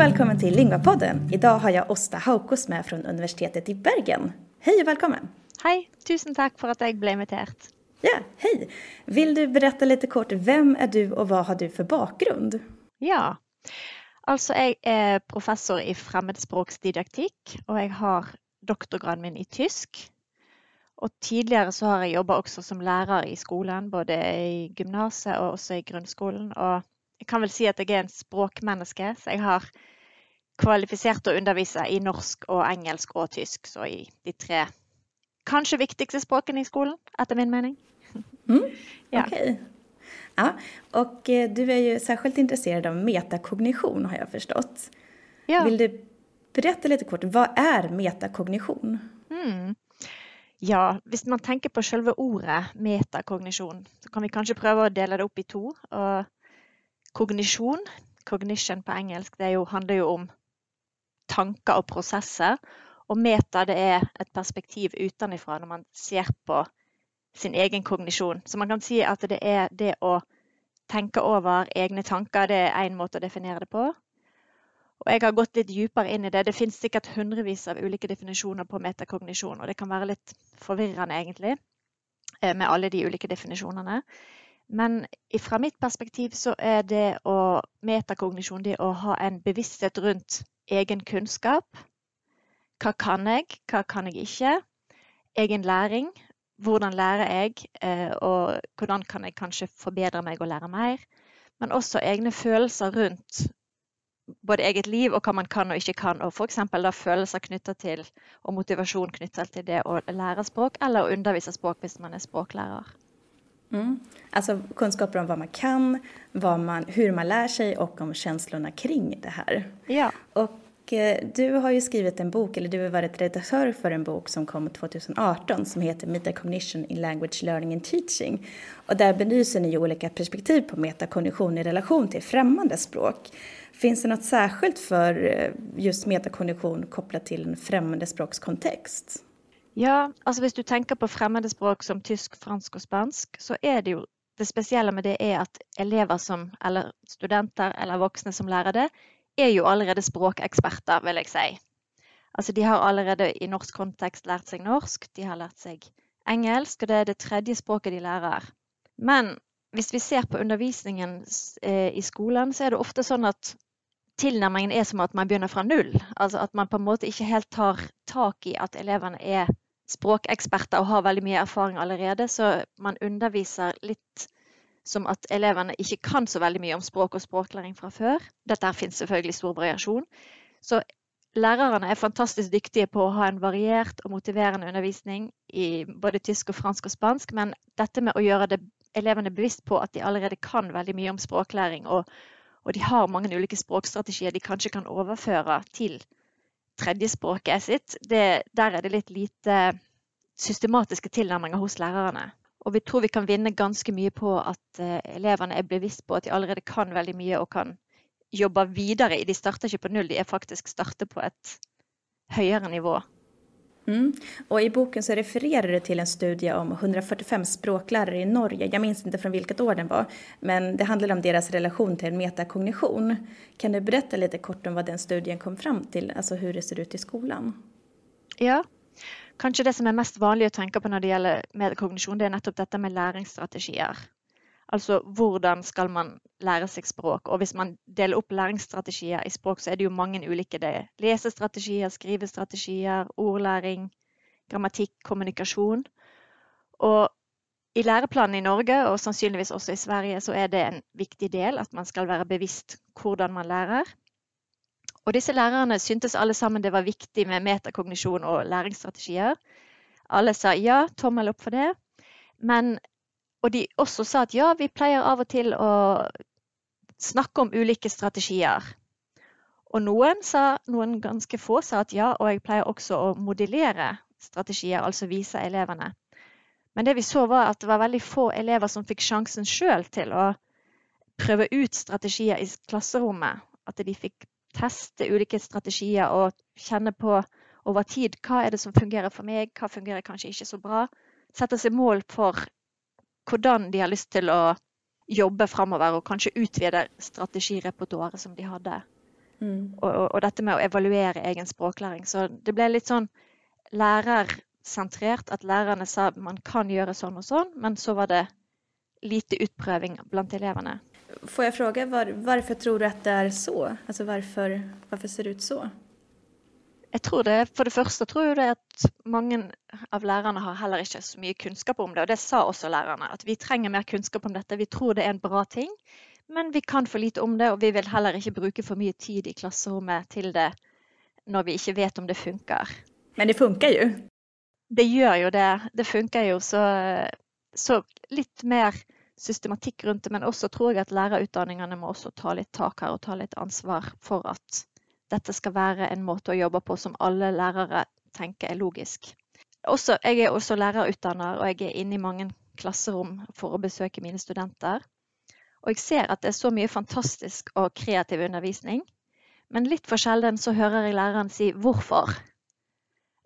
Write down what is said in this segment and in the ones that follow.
välkommen till Lingvapodden. Idag har jag Åsta Haukos med från Universitetet i Bergen. Hej och välkommen! Hei, tusen takk for at jeg ble inviterad. Ja, hej! Vill du berätta lite kort, vem är du och vad har du för bakgrund? Ja, altså jeg er professor i fremmedspråksdidaktikk, og jeg har doktorgraden min i tysk. Og tidligere så har jeg jobba også som lærer i skolen, både i gymnaset og også i grunnskolen. Og jeg kan vel si at jeg er en språkmenneske, så jeg har kvalifisert å undervise i norsk og engelsk og tysk, så i de tre kanskje viktigste språkene i skolen, etter min mening. Mm, Ja. Okay. Ja, och eh, du är ju särskilt intresserad av metakognition har jag förstått. Ja. Vill du berätta lite kort, vad är metakognition? Mm. Ja, hvis man tenker på selve ordet metakognisjon, så kan vi kanskje prøve å dele det opp i to. Og kognisjon, cognition på engelsk, det jo, handler jo om tanker og prosesser. Og meta det er et perspektiv utenfra når man ser på sin egen kognisjon. Så man kan si at det er det å tenke over egne tanker, det er én måte å definere det på. Og jeg har gått litt dypere inn i det. Det finnes sikkert hundrevis av ulike definisjoner på metakognisjon, og det kan være litt forvirrende, egentlig, eh, med alle de ulike definisjonene. Men fra mitt perspektiv så er det å metakognisjon det å ha en bevissthet rundt egen kunnskap. Hva kan jeg, hva kan jeg ikke? Egen læring. Hvordan lærer jeg, eh, og hvordan kan jeg kanskje forbedre meg og lære mer? Men også egne følelser rundt både eget liv og hva man kan og ikke kan. Og f.eks. følelser knytta til, og motivasjon knytta til det å lære språk, eller å undervise språk hvis man er språklærer. Mm. Alltså kunskaper om vad man kan, vad man, hur man lär sig och om känslorna kring det här. Ja. Och eh, du har ju skrivit en bok, eller du har varit redaktör för en bok som kom 2018 som heter Metacognition in Language Learning and Teaching. Och där belyser ni ju olika perspektiv på metakognition i relation till främmande språk. Finns det något särskilt för eh, just metakognition kopplat till en främmande språkskontext? Ja, altså hvis du tenker på fremmede språk som tysk, fransk og spansk, så er det jo det spesielle med det er at elever som, eller studenter eller voksne som lærer det, er jo allerede språkeksperter, vil jeg si. Altså de har allerede i norsk kontekst lært seg norsk, de har lært seg engelsk, og det er det tredje språket de lærer. Men hvis vi ser på undervisningen eh, i skolen, så er det ofte sånn at tilnærmingen er som at man begynner fra null. Altså at man på en måte ikke helt tar tak i at elevene er språkeksperter og har veldig mye erfaring allerede, så man underviser litt som at elevene ikke kan så veldig mye om språk og språklæring fra før. Dette her finnes selvfølgelig stor variasjon. Så lærerne er fantastisk dyktige på å ha en variert og motiverende undervisning i både tysk og fransk og spansk, men dette med å gjøre det, elevene bevisst på at de allerede kan veldig mye om språklæring, og, og de har mange ulike språkstrategier de kanskje kan overføre til tredjespråket sitt, det, der er det litt lite systematiske tilnærminger hos lærerne. Og vi tror vi kan vinne ganske mye på at eh, elevene er bevisst på at de allerede kan veldig mye og kan jobbe videre. De starter ikke på null, de er faktisk starter på et høyere nivå. Mm. Och i boken så refererar du till en studie om 145 språklärare i Norge. Jag minns inte från vilket år den var, men det handlar om deras relation till metakognition. Kan du berätta lite kort om vad den studien kom fram till, alltså hur det ser ut i skolan? Ja, kanskje det som er mest vanlig å tenke på når det gjelder metakognisjon, det er nettopp dette med læringsstrategier. Altså hvordan skal man lære seg språk? Og hvis man deler opp læringsstrategier i språk, så er det jo mange ulike. Det er lesestrategier, skrivestrategier, ordlæring, grammatikk, kommunikasjon. Og i læreplanen i Norge, og sannsynligvis også i Sverige, så er det en viktig del at man skal være bevisst hvordan man lærer. Og disse lærerne syntes alle sammen det var viktig med metakognisjon og læringsstrategier. Alle sa ja, tommel opp for det. Men, og de også sa at ja, vi pleier av og til å snakke om ulike strategier. Og noen, sa, noen ganske få sa at ja, og jeg pleier også å modellere strategier, altså vise elevene. Men det vi så var at det var veldig få elever som fikk sjansen sjøl til å prøve ut strategier i klasserommet. At de fikk teste ulike strategier og kjenne på over tid hva er det som fungerer for meg, hva fungerer kanskje ikke så bra. Sette seg mål for hvordan de har lyst til å jobbe framover, og kanskje utvide strategirepertoaret som de hadde. Mm. Og, og, og, dette med å evaluere egen språklæring. Så det ble litt sånn lærersentrert at lærerne sa man kan gjøre sånn og sånn, men så var det lite utprøving blant elevene. Får jeg spørre, hvorfor tror du at det er så? Altså, hvorfor ser det ut så? Jeg tror det, For det første tror jeg det at mange av lærerne har heller ikke så mye kunnskap om det. Og det sa også lærerne, at vi trenger mer kunnskap om dette. Vi tror det er en bra ting, men vi kan for lite om det. Og vi vil heller ikke bruke for mye tid i klasserommet til det når vi ikke vet om det funker. Men det funker jo? Det gjør jo det. Det funker jo. Så, så litt mer systematikk rundt det. Men også tror jeg at lærerutdanningene må også ta litt tak her og ta litt ansvar for at dette skal være en måte å jobbe på som alle lærere tenker er logisk. Også, jeg er også lærerutdanner, og jeg er inne i mange klasserom for å besøke mine studenter. Og jeg ser at det er så mye fantastisk og kreativ undervisning. Men litt for sjelden så hører jeg læreren si 'hvorfor'.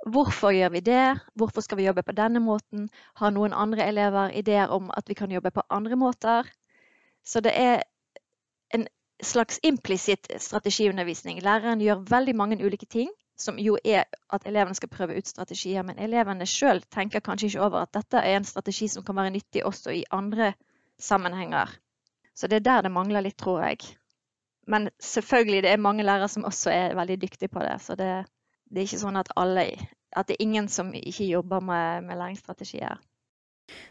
Hvorfor gjør vi det? Hvorfor skal vi jobbe på denne måten? Har noen andre elever ideer om at vi kan jobbe på andre måter? Så det er slags implisitt strategiundervisning. Læreren gjør veldig mange ulike ting, som jo er at elevene skal prøve ut strategier. Men elevene sjøl tenker kanskje ikke over at dette er en strategi som kan være nyttig også i andre sammenhenger. Så det er der det mangler litt, tror jeg. Men selvfølgelig, det er mange lærere som også er veldig dyktige på det. Så det, det er ikke sånn at alle At det er ingen som ikke jobber med, med læringsstrategier.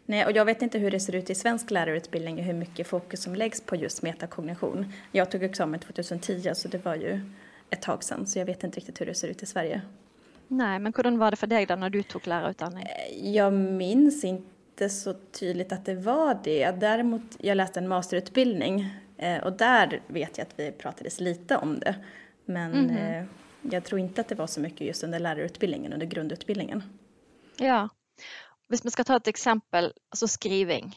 Nej, och jag vet inte hur det ser ut i svensk lärarutbildning och hur mycket fokus som läggs på just metakognition. Jag tog examen 2010 så det var ju ett tag sedan så jag vet inte riktigt hur det ser ut i Sverige. Nej, men hur var det för dig då när du tog lärarutbildning? Jeg jag minns inte så tydligt att det var det. Däremot, jag läste en masterutbildning og och där vet jag att vi pratades lite om det. Men mm -hmm. jag tror inte att det var så mycket just under lärarutbildningen, under grundutbildningen. Ja, hvis vi skal ta et eksempel, altså skriving.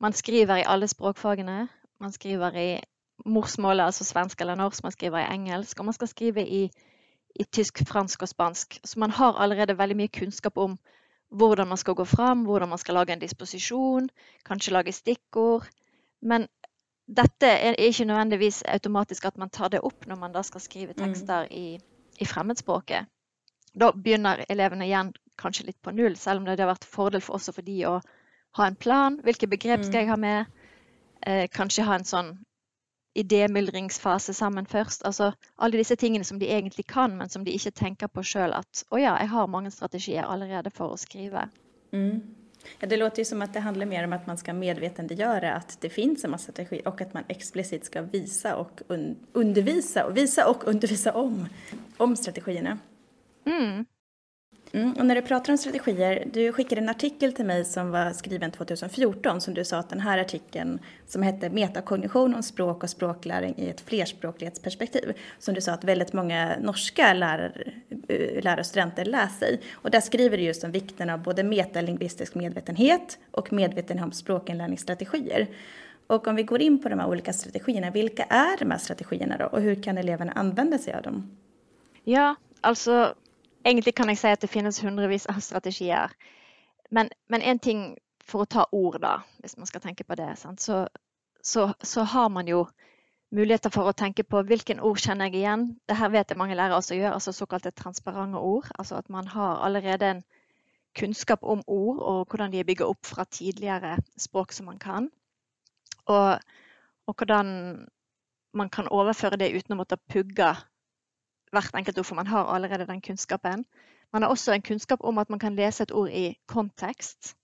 Man skriver i alle språkfagene. Man skriver i morsmålet, altså svensk eller norsk, man skriver i engelsk, og man skal skrive i, i tysk, fransk og spansk. Så man har allerede veldig mye kunnskap om hvordan man skal gå fram, hvordan man skal lage en disposisjon, kanskje lage stikkord. Men dette er ikke nødvendigvis automatisk at man tar det opp når man da skal skrive mm. tekster mm. i, i fremmedspråket. Da begynner elevene igjen kanskje litt på null, selv om det har vært fordel for også for de å ha en plan. Hvilke begrep skal jeg ha med? Eh, kanskje ha en sånn idémyldringsfase sammen først. Altså alle disse tingene som de egentlig kan, men som de ikke tenker på sjøl at å ja, jeg har mange strategier allerede for å skrive. Mm. Ja, det låter jo som at det handler mer om at man skal medvetendegjøre at det fins en masse strategier og at man eksplisitt skal visa og un undervisa och visa och undervisa om, om strategiene. Mm. Mm, och när du pratar om strategier, du skickade en artikel till mig som var skriven 2014 som du sa att den här artikeln som hette Metakognition om språk och språkläring i ett flerspråklighetsperspektiv som du sa att väldigt många norska lärare, eh, lärarstudenter läser. Och där skriver du just om vikten av både metalingvistisk medvetenhet och medvetenhet om språkinlärningsstrategier. Och om vi går in på de här olika strategierna, vilka är de här strategierna då och hur kan eleverna använda sig av dem? Ja, altså Egentlig kan jeg si at det finnes hundrevis av strategier. Men, én ting for å ta ord, da, hvis man skal tenke på det, så, så, så, har man jo muligheter for å tenke på hvilken ord kjenner jeg igjen. Dette vet jeg mange lærere også gjør, altså såkalte transparente ord. Altså at man har allerede en kunnskap om ord og hvordan de er bygget opp fra tidligere språk som man kan. Og, og hvordan man kan overføre det uten å måtte pugge hvert enkelt ord, for man har allerede den kunnskapen. Man har også en kunnskap om at man kan lese et ord i kontekst.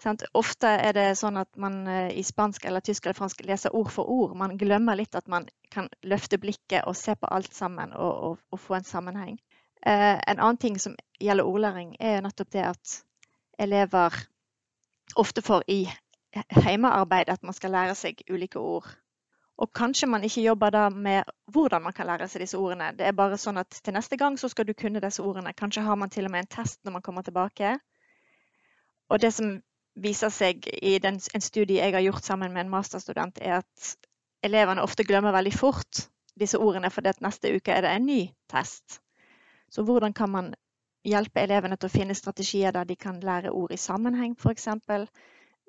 Sant? Ofte er det sånn at man eh, i spansk eller tysk eller fransk leser ord for ord. Man glemmer litt at man kan løfte blikket og se på alt sammen og, og, og få en sammenheng. Eh, en annen ting som gjelder ordlæring, er nettopp det at elever ofte får i heimearbeid at man skal lære seg ulike ord. Og kanskje man ikke jobber da med hvordan man kan lære seg disse ordene. Det er bare sånn at til neste gang så skal du kunne disse ordene. Kanskje har man til og med en test når man kommer tilbake. Og det som viser seg i den, en studie jeg har gjort sammen med en masterstudent, er at elevene ofte glemmer veldig fort disse ordene, fordi at neste uke er det en ny test. Så hvordan kan man hjelpe elevene til å finne strategier der de kan lære ord i sammenheng, f.eks.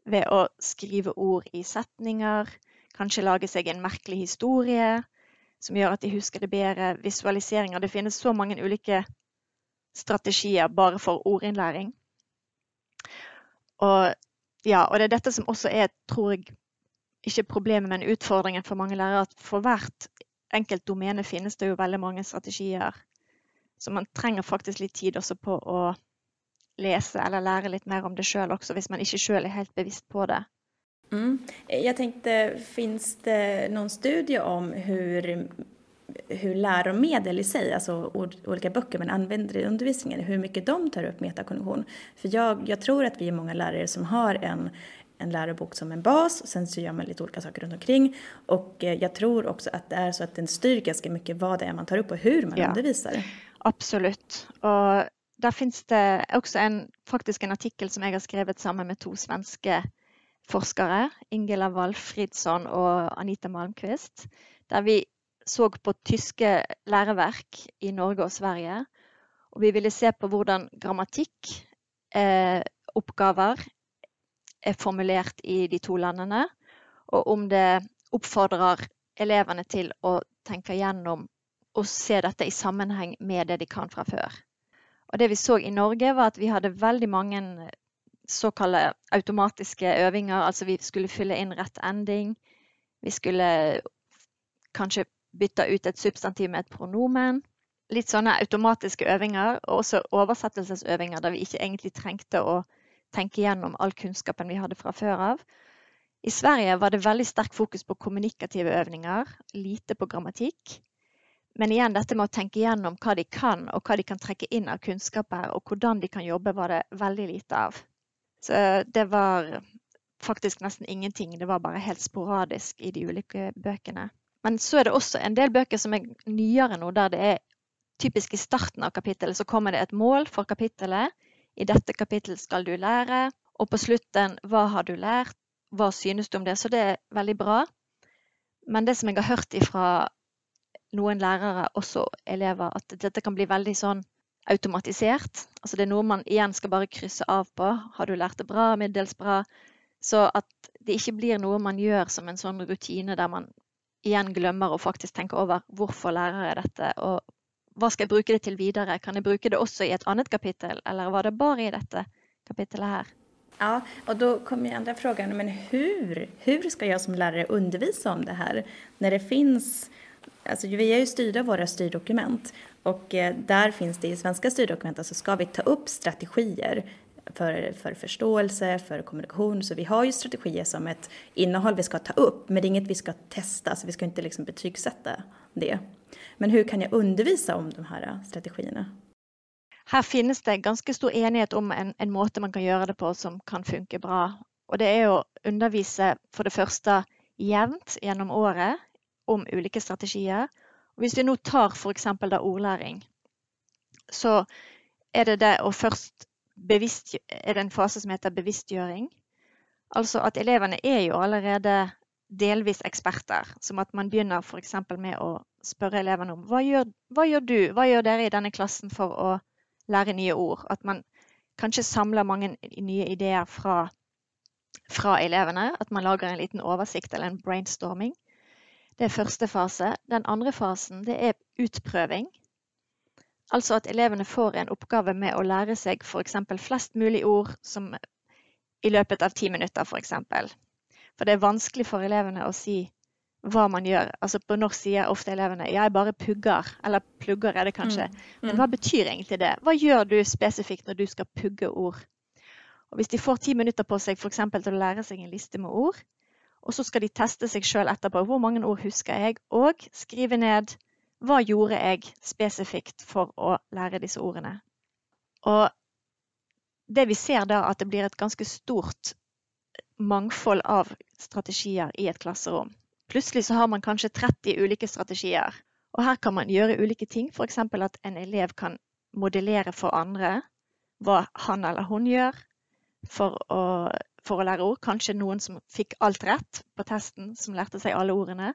Ved å skrive ord i setninger Kanskje lage seg en merkelig historie. som gjør at de husker det bedre, visualiseringer. Det finnes så mange ulike strategier bare for ordinnlæring. Og, ja, og det er dette som også er, tror jeg, ikke problemet, men utfordringen for mange lærere. At for hvert enkelt domene finnes det jo veldig mange strategier. Så man trenger faktisk litt tid også på å lese eller lære litt mer om det sjøl også, hvis man ikke sjøl er helt bevisst på det. Mm. Jeg tenkte, Fins det noen studie om hvordan hur läromedel i sig, alltså olika böcker man använder i undervisningen, hur mycket de tar upp metakognition. För jag, jag tror att vi är många lärare som har en, en lärobok som en bas, sen så gör man lite olika saker runt omkring. Och jeg jag tror också att det är så att den styr ganska mycket vad det är man tar upp och hur man ja, undervisar. Absolutt. Og der finnes det også en, faktisk en artikkel som jeg har skrevet sammen med to svenske forskere, Ingela Walfridsson og Anita Malmqvist, der vi så på tyske læreverk i Norge og Sverige. Og vi ville se på hvordan grammatikkoppgaver eh, er formulert i de to landene, og om det oppfordrer elevene til å tenke gjennom og se dette i sammenheng med det de kan fra før. Og det vi så i Norge, var at vi hadde veldig mange såkalte automatiske øvinger. Altså vi skulle fylle inn rett ending. Vi skulle kanskje bytte ut et substantiv med et pronomen. Litt sånne automatiske øvinger, og også oversettelsesøvinger der vi ikke egentlig trengte å tenke gjennom all kunnskapen vi hadde fra før av. I Sverige var det veldig sterk fokus på kommunikative øvninger, lite på grammatikk. Men igjen dette med å tenke gjennom hva de kan, og hva de kan trekke inn av kunnskaper, og hvordan de kan jobbe, var det veldig lite av. Så det var faktisk nesten ingenting. Det var bare helt sporadisk i de ulike bøkene. Men så er det også en del bøker som er nyere nå, der det er typisk i starten av kapittelet så kommer det et mål for kapittelet. I dette kapittelet skal du lære. Og på slutten hva har du lært? Hva synes du om det? Så det er veldig bra. Men det som jeg har hørt ifra noen lærere, også elever, at dette kan bli veldig sånn automatisert. Altså det er noe man igjen skal bare krysse av på. Har du lært det bra? Middels bra? Så at det ikke blir noe man gjør som en sånn rutine der man igjen glemmer å faktisk tenke over hvorfor lærer jeg dette, og hva skal jeg bruke det til videre? Kan jeg bruke det også i et annet kapittel, eller var det bare i dette kapittelet her? Ja, og da kommer andra frågan, men hur, hur ska jag som lärare undervisa om det här? När det finns, alltså vi är ju styrda av våra styrdokument och eh, där finns det i svenska styrdokument, alltså ska vi ta upp strategier för, för förståelse, för kommunikation. Så vi har ju strategier som ett innehåll vi ska ta upp, men det är inget vi ska testa, så vi ska inte liksom betygsätta det. Men hur kan jag undervisa om de här strategierna? Her finnes det ganske stor enighet om en, en måte man kan gjøre det på som kan funke bra. Og det er å undervise for det første jevnt gjennom året om ulike strategier. Hvis vi nå tar f.eks. da ordlæring, så er det det å først bevisst, er det en fase som heter bevisstgjøring. Altså at elevene er jo allerede delvis eksperter. Som at man begynner f.eks. med å spørre elevene om hva gjør, hva gjør du, hva gjør dere i denne klassen for å lære nye ord? At man kanskje samler mange nye ideer fra, fra elevene. At man lager en liten oversikt eller en brainstorming. Det er første fase. Den andre fasen det er utprøving. Altså at elevene får en oppgave med å lære seg f.eks. flest mulig ord som i løpet av ti minutter, f.eks. For, for det er vanskelig for elevene å si hva man gjør. Altså På norsk sier ofte elevene 'jeg bare pugger', eller 'plugger' er det kanskje. Mm. Men hva betyr egentlig det? Hva gjør du spesifikt når du skal pugge ord? Og Hvis de får ti minutter på seg for til å lære seg en liste med ord, og så skal de teste seg sjøl etterpå hvor mange ord husker jeg, og skrive ned hva gjorde jeg spesifikt for å lære disse ordene? Og det vi ser da, at det blir et ganske stort mangfold av strategier i et klasserom. Plutselig så har man kanskje 30 ulike strategier. Og her kan man gjøre ulike ting. F.eks. at en elev kan modellere for andre hva han eller hun gjør for å, for å lære ord. Kanskje noen som fikk alt rett på testen, som lærte seg alle ordene.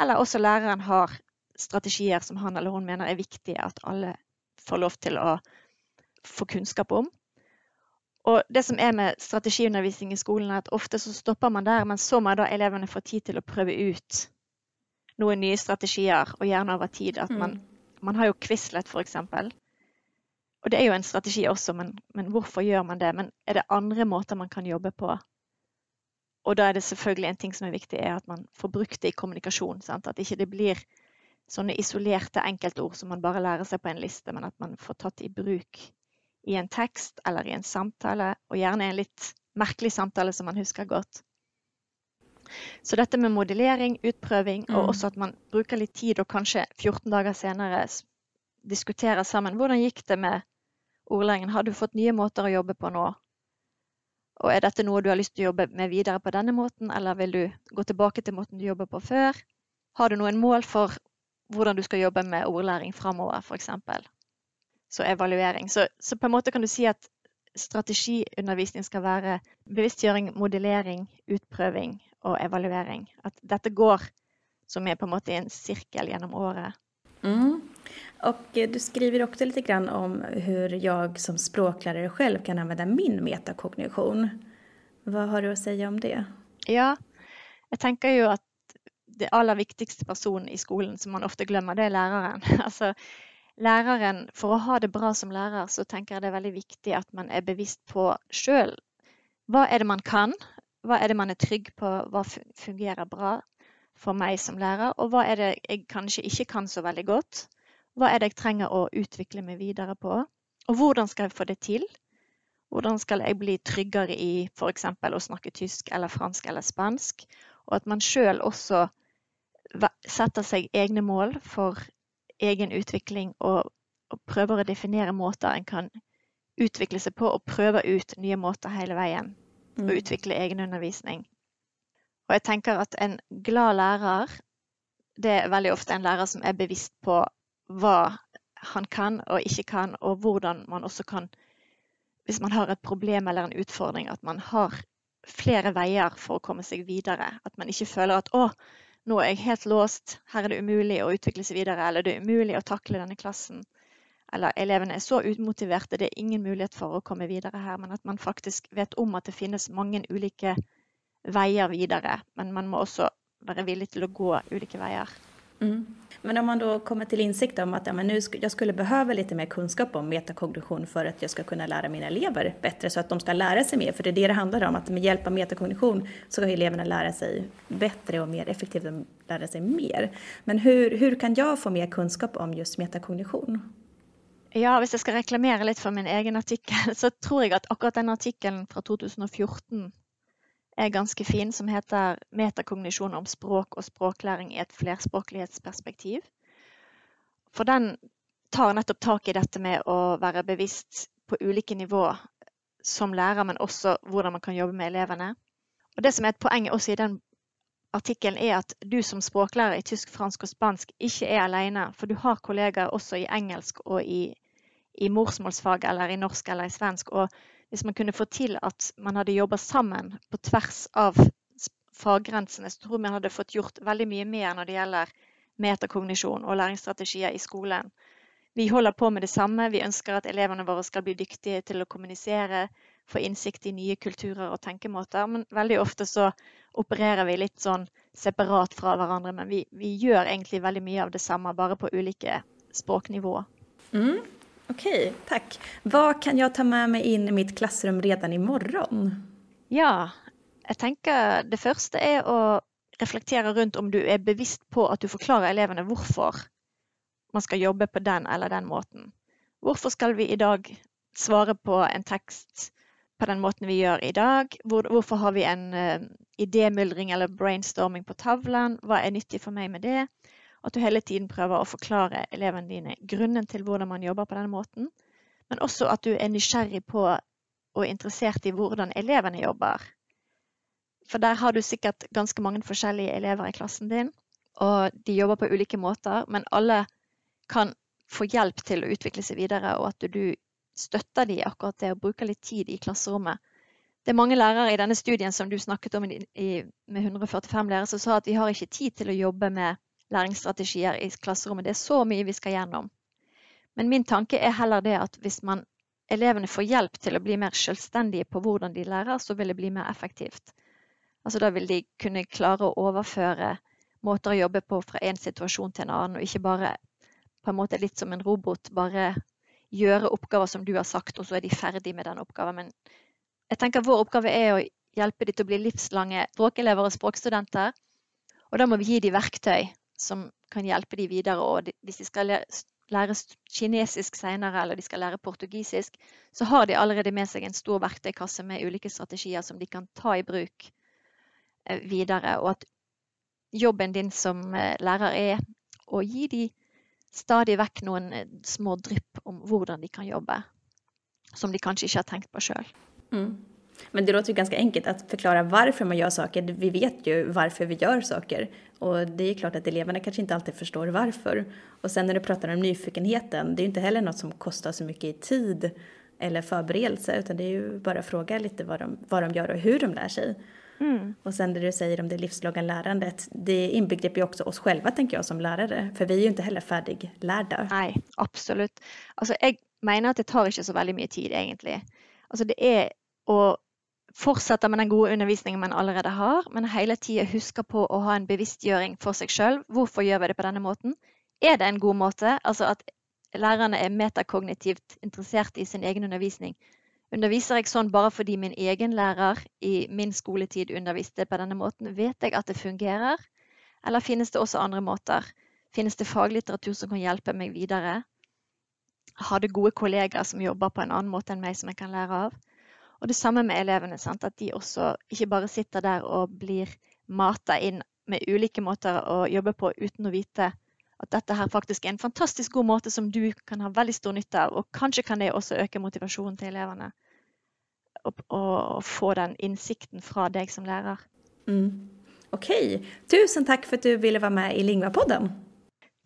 Eller også læreren har strategier som han eller hun mener er viktige at alle får lov til å få kunnskap om. Og det som er med strategiundervisning i skolen, er at ofte så stopper man der, men så må da elevene få tid til å prøve ut noen nye strategier, og gjerne over tid. At man, mm. man har jo Quizlet, f.eks. Og det er jo en strategi også, men, men, hvorfor gjør man det? Men er det andre måter man kan jobbe på? Og da er det selvfølgelig en ting som er viktig, er at man får brukt det i kommunikasjon. Sant? At ikke det blir sånne isolerte enkeltord som man bare lærer seg på en liste, men at man får tatt i bruk i en tekst eller i en samtale, og gjerne en litt merkelig samtale som man husker godt. Så dette med modellering, utprøving, og mm. også at man bruker litt tid og kanskje 14 dager senere diskuterer sammen. Hvordan gikk det med ordlæringen? Har du fått nye måter å jobbe på nå? Og er dette noe du har lyst til å jobbe med videre på denne måten, eller vil du gå tilbake til måten du jobber på før? Har du noen mål for hvordan du skal jobbe med ordlæring framover, f.eks.? Så evaluering. Så, så, på en måte kan du si at strategiundervisning skal være bevisstgjøring, modellering, utprøving og evaluering. At dette går som er på en måte i en sirkel gjennom året. Mm. Och du skriver också lite grann om hur jag som språklärare själv kan använda min metakognition. Vad har du å si om det? Ja, jeg tenker jo at det aller viktigste personen i skolen som man ofte glemmer, det er læreren. altså, læreren, For å ha det bra som lærer, så tenker jeg det er veldig viktig at man er bevisst på sjøl. Hva er det man kan? Hva er det man er trygg på? Hva fungerer bra for meg som lærer? Og hva er det jeg kanskje ikke kan så veldig godt? Hva er det jeg trenger å utvikle meg videre på? Og hvordan skal jeg få det til? Hvordan skal jeg bli tryggere i f.eks. å snakke tysk eller fransk eller spansk? Og at man sjøl også setter seg egne mål for egen utvikling og, og, prøver å definere måter en kan utvikle seg på, og prøver ut nye måter hele veien. Og mm. utvikle egen undervisning. Og jeg tenker at en glad lærer, det er veldig ofte en lærer som er bevisst på hva han kan og ikke kan, og hvordan man også kan Hvis man har et problem eller en utfordring, at man har flere veier for å komme seg videre. At man ikke føler at 'å, nå er jeg helt låst, her er det umulig å utvikle seg videre', eller 'det er umulig å takle denne klassen'. Eller 'elevene er så utmotiverte, det er ingen mulighet for å komme videre her'. Men at man faktisk vet om at det finnes mange ulike veier videre. Men man må også være villig til å gå ulike veier. Mm. Men om man då kommer till insikt om att ja, men nu jag skulle behöva lite mer kunskap om metakognition för att jag ska kunna lära mina elever bättre så att de ska lära sig mer. För det är det det handlar om, att med hjälp av metakognition så ska eleverna lära sig bättre och mer effektivt lära sig mer. Men hur kan jag få mer kunskap om just metakognition? Ja, hvis jeg skal reklamere litt for min egen artikkel, så tror jeg at akkurat den artikkelen fra 2014 er ganske fin, som heter 'Metakognisjon om språk og språklæring i et flerspråklighetsperspektiv'. For den tar nettopp tak i dette med å være bevisst på ulike nivå som lærer, men også hvordan man kan jobbe med elevene. Og Det som er et poeng også i den artikkelen, er at du som språklærer i tysk, fransk og spansk ikke er alene. For du har kollegaer også i engelsk og i, i morsmålsfag eller i norsk eller i svensk. Og hvis man kunne få til at man hadde jobba sammen på tvers av faggrensene, så tror jeg man hadde fått gjort veldig mye mer når det gjelder metakognisjon og læringsstrategier i skolen. Vi holder på med det samme. Vi ønsker at elevene våre skal bli dyktige til å kommunisere, få innsikt i nye kulturer og tenkemåter. Men veldig ofte så opererer vi litt sånn separat fra hverandre. Men vi, vi gjør egentlig veldig mye av det samme, bare på ulike språknivåer. Mm. Okej, tack. Vad kan jag ta med meg inn i mitt klassrum redan imorgon? Ja, jeg tenker det første er å reflektere rundt om du er bevisst på at du forklarer elevene hvorfor man skal jobbe på den eller den måten. Hvorfor skal vi i dag svare på en tekst på den måten vi gjør i dag? Hvor, hvorfor har vi en uh, eller brainstorming på tavlen? Hva er nyttig for meg med det? At du hele tiden prøver å forklare elevene dine grunnen til hvordan man jobber på denne måten. Men også at du er nysgjerrig på og interessert i hvordan elevene jobber. For der har du sikkert ganske mange forskjellige elever i klassen din. Og de jobber på ulike måter, men alle kan få hjelp til å utvikle seg videre, og at du støtter de akkurat det å bruke litt tid i klasserommet. Det er mange lærere i denne studien som du snakket om med 145 lærere, som sa at vi har ikke tid til å jobbe med læringsstrategier i klasserommet. Det er så mye vi skal gjennom. Men min tanke er heller det at hvis man, elevene får hjelp til å bli mer selvstendige på hvordan de lærer, så vil det bli mer effektivt. Altså Da vil de kunne klare å overføre måter å jobbe på fra en situasjon til en annen, og ikke bare på en måte litt som en robot, bare gjøre oppgaver som du har sagt, og så er de ferdig med den oppgaven. Men jeg tenker vår oppgave er å hjelpe de til å bli livslange språkelever og språkstudenter. Og da må vi gi de verktøy som kan hjelpe de videre. Og hvis de skal lære kinesisk senere, eller de skal lære portugisisk, så har de allerede med seg en stor verktøykasse med ulike strategier som de kan ta i bruk eh, videre. Og at jobben din som eh, lærer er å gi de stadig vekk noen eh, små drypp om hvordan de kan jobbe, som de kanskje ikke har tenkt på sjøl. Men det låter ju ganska enkelt att förklara varför man gör saker. Vi vet ju varför vi gör saker. Och det är klart att eleverna kanske inte alltid förstår varför. Och sen när du pratar om nyfikenheten, det är ju inte heller något som kostar så mycket i tid eller förberedelse, utan det är ju bara att fråga lite vad de, vad de gör och hur de lär sig. Mm. Och sen det du säger om det livslånga lärandet, det inbegriper ju också oss själva tänker jag som lärare, för vi är ju inte heller färdiglärda. Nei, absolut. Altså, jeg mener at det tar ikke så veldig mye tid egentlig. Altså, det er å fortsette med den gode undervisningen man allerede har, men hele tida huske på å ha en bevisstgjøring for seg sjøl. Hvorfor gjør vi det på denne måten? Er det en god måte? Altså at lærerne er metakognitivt interessert i sin egen undervisning. Underviser jeg sånn bare fordi min egen lærer i min skoletid underviste på denne måten? Vet jeg at det fungerer? Eller finnes det også andre måter? Finnes det faglitteratur som kan hjelpe meg videre? Har det gode kollegaer som jobber på en annen måte enn meg, som jeg kan lære av? Og det samme med elevene. Sant? At de også ikke bare sitter der og blir mata inn med ulike måter å jobbe på uten å vite at dette her faktisk er en fantastisk god måte som du kan ha veldig stor nytte av. Og kanskje kan det også øke motivasjonen til elevene. Og, og få den innsikten fra deg som lærer. Mm. OK. Tusen takk for at du ville være med i Lingvapodden.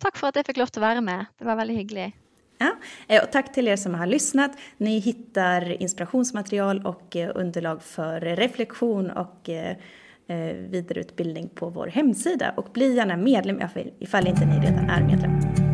Takk for at jeg fikk lov til å være med. Det var veldig hyggelig. Ja, eh, och tack till er som har lyssnat. Ni hittar inspirationsmaterial och eh, underlag för reflektion och eh, vidareutbildning på vår hemsida. Och bli gärna medlem ifall inte ni redan är medlem.